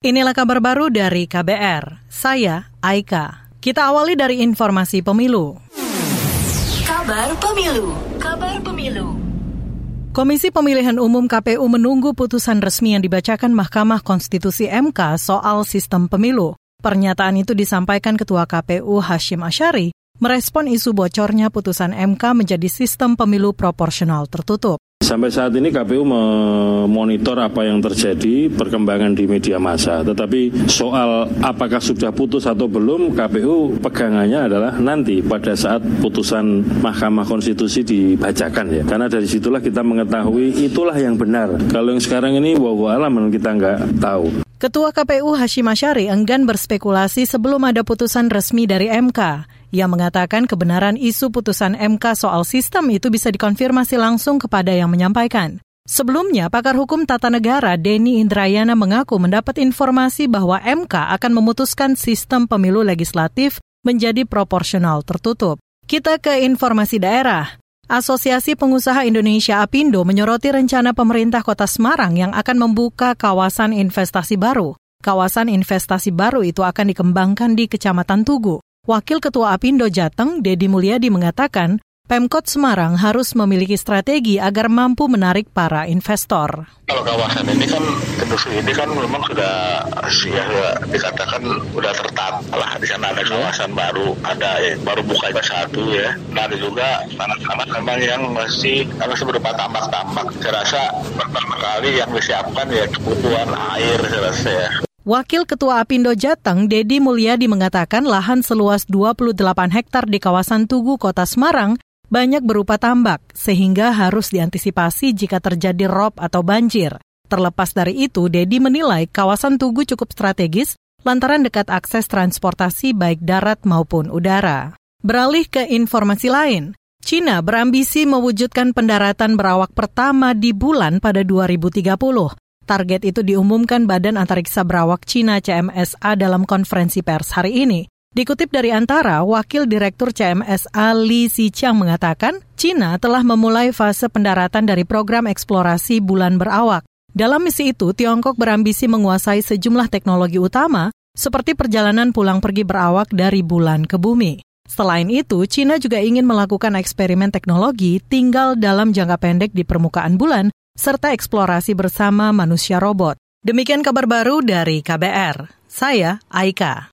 Inilah kabar baru dari KBR. Saya Aika. Kita awali dari informasi pemilu. Kabar Pemilu. Kabar Pemilu. Komisi Pemilihan Umum KPU menunggu putusan resmi yang dibacakan Mahkamah Konstitusi MK soal sistem pemilu. Pernyataan itu disampaikan Ketua KPU Hashim Asyari merespon isu bocornya putusan MK menjadi sistem pemilu proporsional tertutup. Sampai saat ini KPU memonitor apa yang terjadi perkembangan di media massa. Tetapi soal apakah sudah putus atau belum, KPU pegangannya adalah nanti pada saat putusan Mahkamah Konstitusi dibacakan ya. Karena dari situlah kita mengetahui itulah yang benar. Kalau yang sekarang ini wow alam kita nggak tahu. Ketua KPU Hashim Asyari enggan berspekulasi sebelum ada putusan resmi dari MK. Ia mengatakan kebenaran isu putusan MK soal sistem itu bisa dikonfirmasi langsung kepada yang menyampaikan. Sebelumnya, pakar hukum tata negara Denny Indrayana mengaku mendapat informasi bahwa MK akan memutuskan sistem pemilu legislatif menjadi proporsional tertutup. Kita ke informasi daerah. Asosiasi Pengusaha Indonesia Apindo menyoroti rencana pemerintah Kota Semarang yang akan membuka kawasan investasi baru. Kawasan investasi baru itu akan dikembangkan di Kecamatan Tugu. Wakil Ketua Apindo Jateng, Dedi Mulyadi mengatakan, Pemkot Semarang harus memiliki strategi agar mampu menarik para investor. Kalau kawasan ini kan industri ini kan memang sudah ya, dikatakan sudah tertata lah. Di sana ada kawasan baru, ada ya, baru buka satu ya. Nah ada juga sangat-sangat memang yang masih masih berupa tambak-tambak. Saya rasa pertama kali yang disiapkan ya kebutuhan air saya rasa ya. Wakil Ketua Apindo Jateng, Dedi Mulyadi mengatakan lahan seluas 28 hektar di kawasan Tugu, Kota Semarang, banyak berupa tambak, sehingga harus diantisipasi jika terjadi rob atau banjir. Terlepas dari itu, Dedi menilai kawasan Tugu cukup strategis lantaran dekat akses transportasi baik darat maupun udara. Beralih ke informasi lain, China berambisi mewujudkan pendaratan berawak pertama di bulan pada 2030. Target itu diumumkan Badan Antariksa Berawak Cina CMSA dalam konferensi pers hari ini. Dikutip dari Antara, Wakil Direktur CMSA Li Xiqiang mengatakan, Cina telah memulai fase pendaratan dari program eksplorasi bulan berawak. Dalam misi itu, Tiongkok berambisi menguasai sejumlah teknologi utama, seperti perjalanan pulang pergi berawak dari bulan ke bumi. Selain itu, Cina juga ingin melakukan eksperimen teknologi tinggal dalam jangka pendek di permukaan bulan serta eksplorasi bersama manusia robot. Demikian kabar baru dari KBR. Saya Aika.